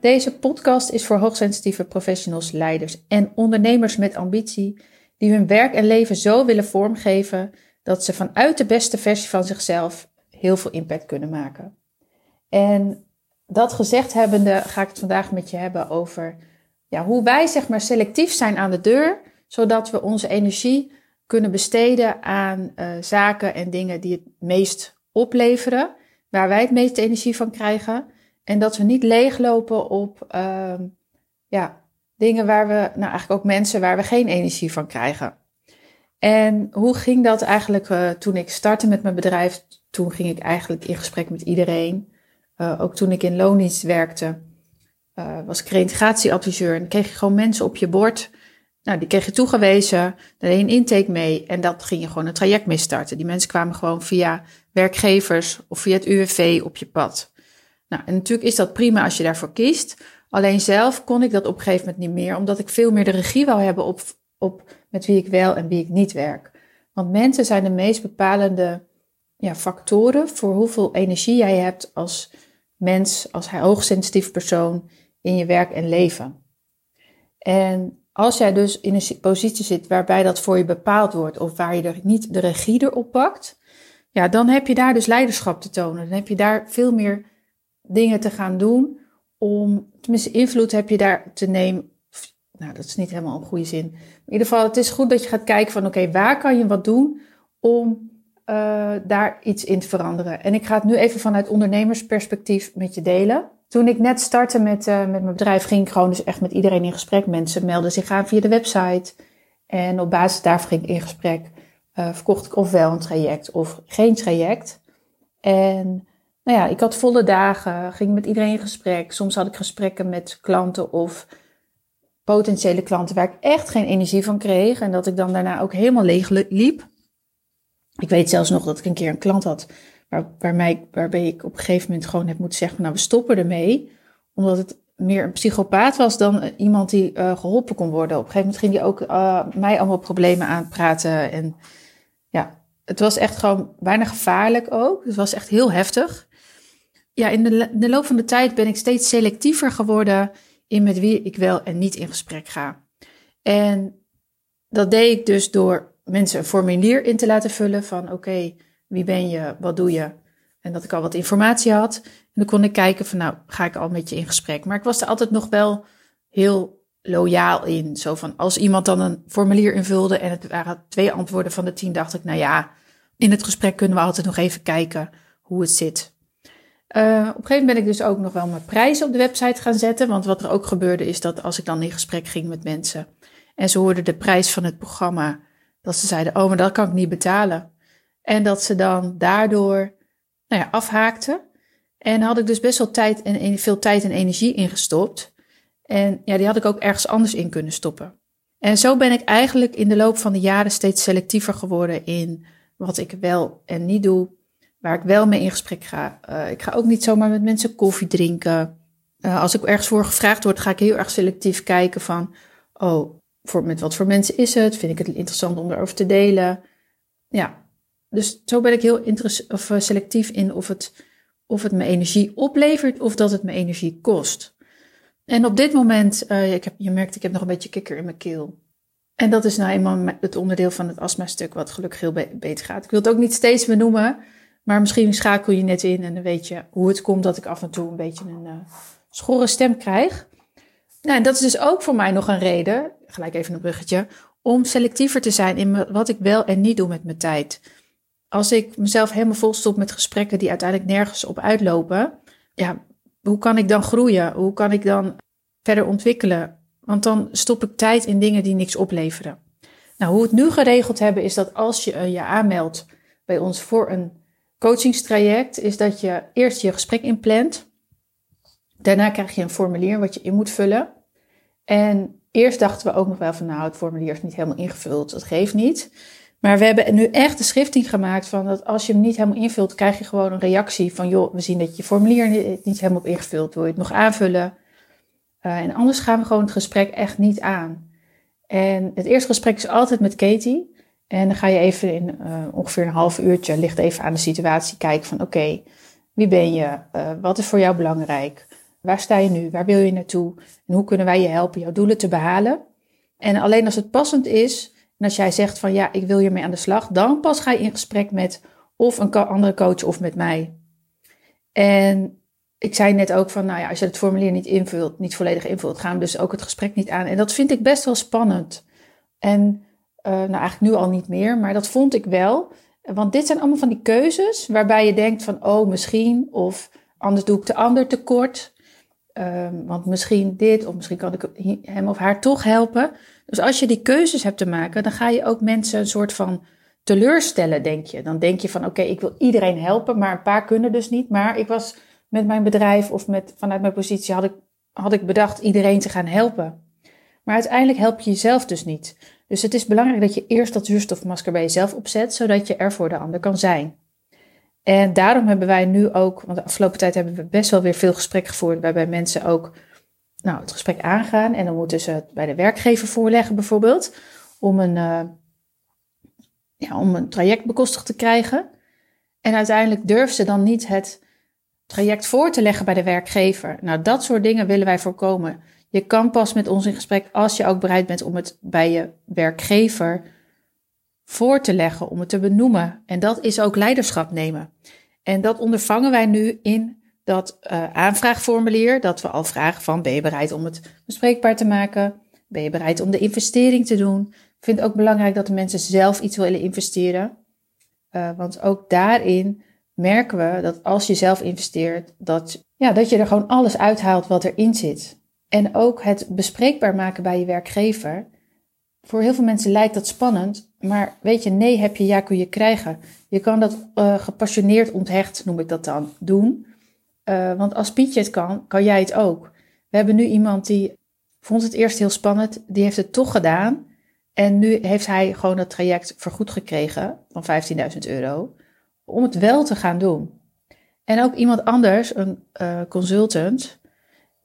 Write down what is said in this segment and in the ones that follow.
Deze podcast is voor hoogsensitieve professionals, leiders en ondernemers met ambitie die hun werk en leven zo willen vormgeven dat ze vanuit de beste versie van zichzelf heel veel impact kunnen maken. En dat gezegd hebbende ga ik het vandaag met je hebben over ja, hoe wij zeg maar selectief zijn aan de deur, zodat we onze energie kunnen besteden aan uh, zaken en dingen die het meest opleveren, waar wij het meeste energie van krijgen. En dat we niet leeglopen op uh, ja, dingen waar we, nou eigenlijk ook mensen waar we geen energie van krijgen. En hoe ging dat eigenlijk uh, toen ik startte met mijn bedrijf? Toen ging ik eigenlijk in gesprek met iedereen. Uh, ook toen ik in loondienst werkte, uh, was ik reintegratieadviseur. En kreeg je gewoon mensen op je bord. Nou, die kreeg je toegewezen. Daar deed je een intake mee. En dat ging je gewoon een traject mee starten. Die mensen kwamen gewoon via werkgevers of via het UWV op je pad. Nou, en natuurlijk is dat prima als je daarvoor kiest. Alleen zelf kon ik dat op een gegeven moment niet meer, omdat ik veel meer de regie wou hebben op, op met wie ik wel en wie ik niet werk. Want mensen zijn de meest bepalende ja, factoren voor hoeveel energie jij hebt als mens, als hoogsensitief persoon in je werk en leven. En als jij dus in een positie zit waarbij dat voor je bepaald wordt of waar je er niet de regie erop pakt, ja, dan heb je daar dus leiderschap te tonen. Dan heb je daar veel meer dingen te gaan doen om, tenminste invloed heb je daar te nemen. Nou, dat is niet helemaal een goede zin. in ieder geval, het is goed dat je gaat kijken van oké, waar kan je wat doen om uh, daar iets in te veranderen. En ik ga het nu even vanuit ondernemersperspectief met je delen. Toen ik net startte met, uh, met mijn bedrijf, ging ik gewoon dus echt met iedereen in gesprek. Mensen melden zich aan via de website. En op basis daarvan ging ik in gesprek. Uh, verkocht ik ofwel een traject of geen traject. En nou ja, ik had volle dagen, ging met iedereen in gesprek. Soms had ik gesprekken met klanten of potentiële klanten waar ik echt geen energie van kreeg. En dat ik dan daarna ook helemaal leeg liep. Ik weet zelfs nog dat ik een keer een klant had waar, waarbij, ik op een gegeven moment gewoon heb moeten zeggen, nou we stoppen ermee. Omdat het meer een psychopaat was dan iemand die uh, geholpen kon worden. Op een gegeven moment ging hij ook uh, mij allemaal problemen aanpraten. En ja, het was echt gewoon bijna gevaarlijk ook. Het was echt heel heftig ja, in de, loop van de tijd ben ik steeds selectiever geworden in met wie ik wel en niet in gesprek ga. En dat deed ik dus door mensen een formulier in te laten vullen van oké, wie ben je, wat doe je? En dat ik al wat informatie had. En dan kon ik kijken van nou, ga ik al met je in gesprek. Maar ik was er altijd nog wel heel loyaal in. Zo van als iemand dan een formulier invulde en het waren twee antwoorden van de tien, dacht ik nou ja, in het gesprek kunnen we altijd nog even kijken hoe het zit. Uh, op een gegeven moment ben ik dus ook nog wel mijn prijzen op de website gaan zetten. Want wat er ook gebeurde is dat als ik dan in gesprek ging met mensen en ze hoorden de prijs van het programma, dat ze zeiden: Oh, maar dat kan ik niet betalen. En dat ze dan daardoor nou ja, afhaakten. En had ik dus best wel tijd en veel tijd en energie ingestopt. En ja, die had ik ook ergens anders in kunnen stoppen. En zo ben ik eigenlijk in de loop van de jaren steeds selectiever geworden in wat ik wel en niet doe waar ik wel mee in gesprek ga. Uh, ik ga ook niet zomaar met mensen koffie drinken. Uh, als ik ergens voor gevraagd word, ga ik heel erg selectief kijken van, oh, voor, met wat voor mensen is het? Vind ik het interessant om erover te delen? Ja, dus zo ben ik heel of, uh, selectief in of het, of het me energie oplevert of dat het me energie kost. En op dit moment, ik heb, je merkt, ik heb nog een beetje kikker in mijn keel. En dat is nou eenmaal het onderdeel van het astma-stuk wat gelukkig heel beter gaat. Ik wil het ook niet steeds benoemen, maar misschien schakel je net in en dan weet je hoe het komt dat ik af en toe een beetje een uh, schorre stem krijg. Nou, en dat is dus ook voor mij nog een reden, gelijk even een bruggetje, om selectiever te zijn in wat ik wel en niet doe met mijn tijd. Als ik mezelf helemaal volstop met gesprekken die uiteindelijk nergens op uitlopen, ja, hoe kan ik dan groeien? Hoe kan ik dan verder ontwikkelen? Want dan stop ik tijd in dingen die niks opleveren. Nou, hoe we het nu geregeld hebben is dat als je je aanmeldt bij ons voor een coachingstraject is dat je eerst je gesprek inplant. Daarna krijg je een formulier wat je in moet vullen. En eerst dachten we ook nog wel van nou, het formulier is niet helemaal ingevuld, dat geeft niet. Maar we hebben nu echt de schrifting gemaakt van dat als je hem niet helemaal invult, krijg je gewoon een reactie van joh, we zien dat je formulier niet helemaal op ingevuld, wil je het nog aanvullen? Uh, en anders gaan we gewoon het gesprek echt niet aan. En het eerste gesprek is altijd met Katie. En dan ga je even in uh, ongeveer een half uurtje, ligt even aan de situatie, kijken van oké, wie ben je? Uh, wat is voor jou belangrijk? Waar sta je nu? Waar wil je naartoe? En hoe kunnen wij je helpen jouw doelen te behalen? En alleen als het passend is, en als jij zegt van ja, ik wil hiermee aan de slag, dan pas ga je in gesprek met of een andere coach of met mij. En ik zei net ook van, nou ja, als je het formulier niet invult, niet volledig invult, gaan we dus ook het gesprek niet aan. En dat vind ik best wel spannend. En uh, nou eigenlijk nu al niet meer, maar dat vond ik wel. Want dit zijn allemaal van die keuzes waarbij je denkt van, oh misschien, of anders doe ik de ander tekort. Um, want misschien dit, of misschien kan ik hem of haar toch helpen. Dus als je die keuzes hebt te maken, dan ga je ook mensen een soort van teleurstellen, denk je. Dan denk je van, oké, ik wil iedereen helpen, maar een paar kunnen dus niet. Maar ik was met mijn bedrijf of met, vanuit mijn positie had ik, had ik bedacht iedereen te gaan helpen. Maar uiteindelijk help je jezelf dus niet. Dus het is belangrijk dat je eerst dat zuurstofmasker bij jezelf opzet, zodat je er voor de ander kan zijn. En daarom hebben wij nu ook, want de afgelopen tijd hebben we best wel weer veel gesprekken gevoerd, waarbij mensen ook nou, het gesprek aangaan. En dan moeten ze het bij de werkgever voorleggen, bijvoorbeeld, om een, uh, ja, om een traject bekostigd te krijgen. En uiteindelijk durven ze dan niet het traject voor te leggen bij de werkgever. Nou, dat soort dingen willen wij voorkomen. Je kan pas met ons in gesprek als je ook bereid bent om het bij je werkgever voor te leggen, om het te benoemen. En dat is ook leiderschap nemen. En dat ondervangen wij nu in dat uh, aanvraagformulier, dat we al vragen van ben je bereid om het bespreekbaar te maken? Ben je bereid om de investering te doen? Ik vind het ook belangrijk dat de mensen zelf iets willen investeren. Uh, want ook daarin merken we dat als je zelf investeert, dat, ja, dat je er gewoon alles uithaalt wat erin zit. En ook het bespreekbaar maken bij je werkgever. Voor heel veel mensen lijkt dat spannend, maar weet je, nee heb je, ja kun je krijgen. Je kan dat uh, gepassioneerd onthecht, noem ik dat dan, doen. Uh, want als Pietje het kan, kan jij het ook. We hebben nu iemand die vond het eerst heel spannend, die heeft het toch gedaan. En nu heeft hij gewoon het traject vergoed gekregen van 15.000 euro om het wel te gaan doen. En ook iemand anders, een uh, consultant,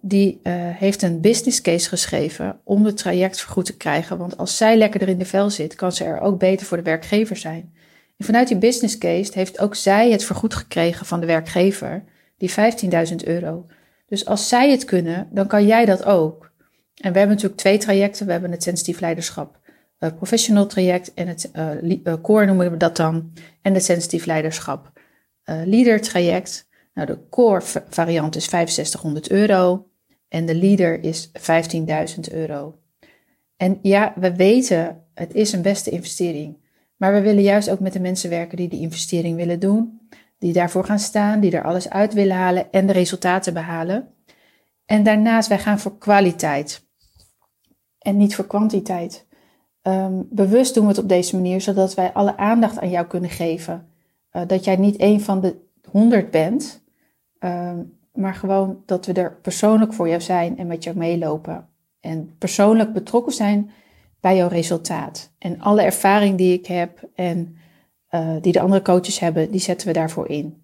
die uh, heeft een business case geschreven om het traject vergoed te krijgen. Want als zij lekkerder in de vel zit, kan ze er ook beter voor de werkgever zijn. En vanuit die business case heeft ook zij het vergoed gekregen van de werkgever, die 15.000 euro. Dus als zij het kunnen, dan kan jij dat ook. En we hebben natuurlijk twee trajecten. We hebben het sensitief leiderschap uh, professional traject en het uh, core noemen we dat dan. En het sensitief leiderschap leader traject. Nou, de core variant is 6500 euro en de leader is 15.000 euro. En ja, we weten, het is een beste investering. Maar we willen juist ook met de mensen werken die die investering willen doen. Die daarvoor gaan staan, die er alles uit willen halen en de resultaten behalen. En daarnaast, wij gaan voor kwaliteit. En niet voor kwantiteit. Um, bewust doen we het op deze manier, zodat wij alle aandacht aan jou kunnen geven. Uh, dat jij niet een van de honderd bent, um, maar gewoon dat we er persoonlijk voor jou zijn en met jou meelopen. En persoonlijk betrokken zijn bij jouw resultaat. En alle ervaring die ik heb en uh, die de andere coaches hebben, die zetten we daarvoor in.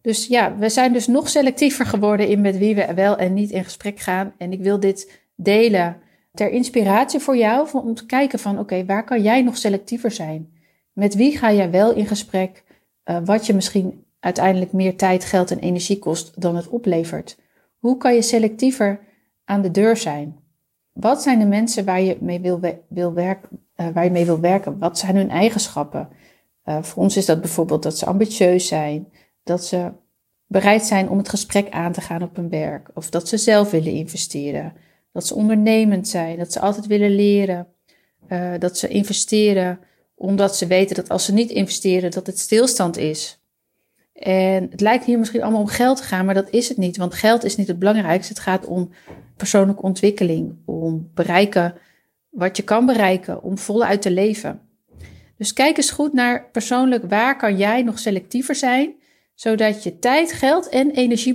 Dus ja, we zijn dus nog selectiever geworden in met wie we wel en niet in gesprek gaan. En ik wil dit delen ter inspiratie voor jou om te kijken van oké, waar kan jij nog selectiever zijn? Met wie ga jij wel in gesprek uh, wat je misschien uiteindelijk meer tijd, geld en energie kost dan het oplevert? Hoe kan je selectiever aan de deur zijn? Wat zijn de mensen waar je mee wil, wil werken, mee wil werken? Wat zijn hun eigenschappen? Uh, voor ons is dat bijvoorbeeld dat ze ambitieus zijn, dat ze bereid zijn om het gesprek aan te gaan op hun werk, of dat ze zelf willen investeren, dat ze ondernemend zijn, dat ze altijd willen leren, uh, dat ze investeren omdat ze weten dat als ze niet investeren, dat het stilstand is. En het lijkt hier misschien allemaal om geld te gaan, maar dat is het niet. Want geld is niet het belangrijkste. Het gaat om persoonlijke ontwikkeling, om bereiken wat je kan bereiken, om voluit te leven. Dus kijk eens goed naar persoonlijk waar kan jij nog selectiever zijn, zodat je tijd, geld en energie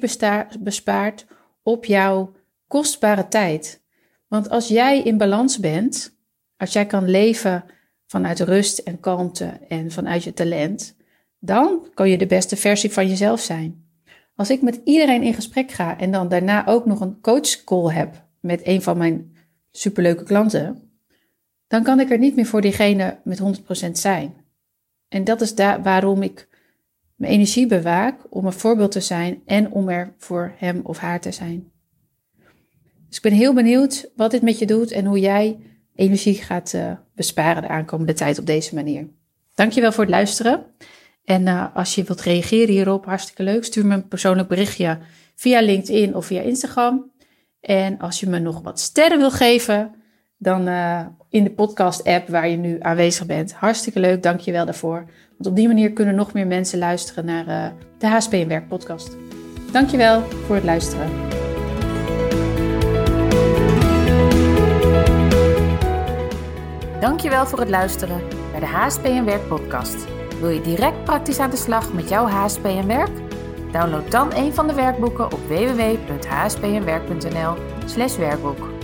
bespaart op jouw kostbare tijd. Want als jij in balans bent, als jij kan leven vanuit rust en kalmte en vanuit je talent, dan kan je de beste versie van jezelf zijn. Als ik met iedereen in gesprek ga en dan daarna ook nog een coachcall heb met een van mijn superleuke klanten, dan kan ik er niet meer voor diegene met 100% zijn. En dat is daar waarom ik mijn energie bewaak om een voorbeeld te zijn en om er voor hem of haar te zijn. Dus ik ben heel benieuwd wat dit met je doet en hoe jij energie gaat uh, besparen de aankomende tijd op deze manier. Dankjewel voor het luisteren. En uh, als je wilt reageren hierop, hartstikke leuk. Stuur me een persoonlijk berichtje via LinkedIn of via Instagram. En als je me nog wat sterren wil geven, dan uh, in de podcast-app waar je nu aanwezig bent. Hartstikke leuk, dank je wel daarvoor. Want op die manier kunnen nog meer mensen luisteren naar uh, de HSP en Werk podcast. Dank je wel voor het luisteren. Dankjewel voor het luisteren naar de HSP en Werk podcast. Wil je direct praktisch aan de slag met jouw HSP en Werk? Download dan een van de werkboeken op www.hspenwerk.nl/werkboek.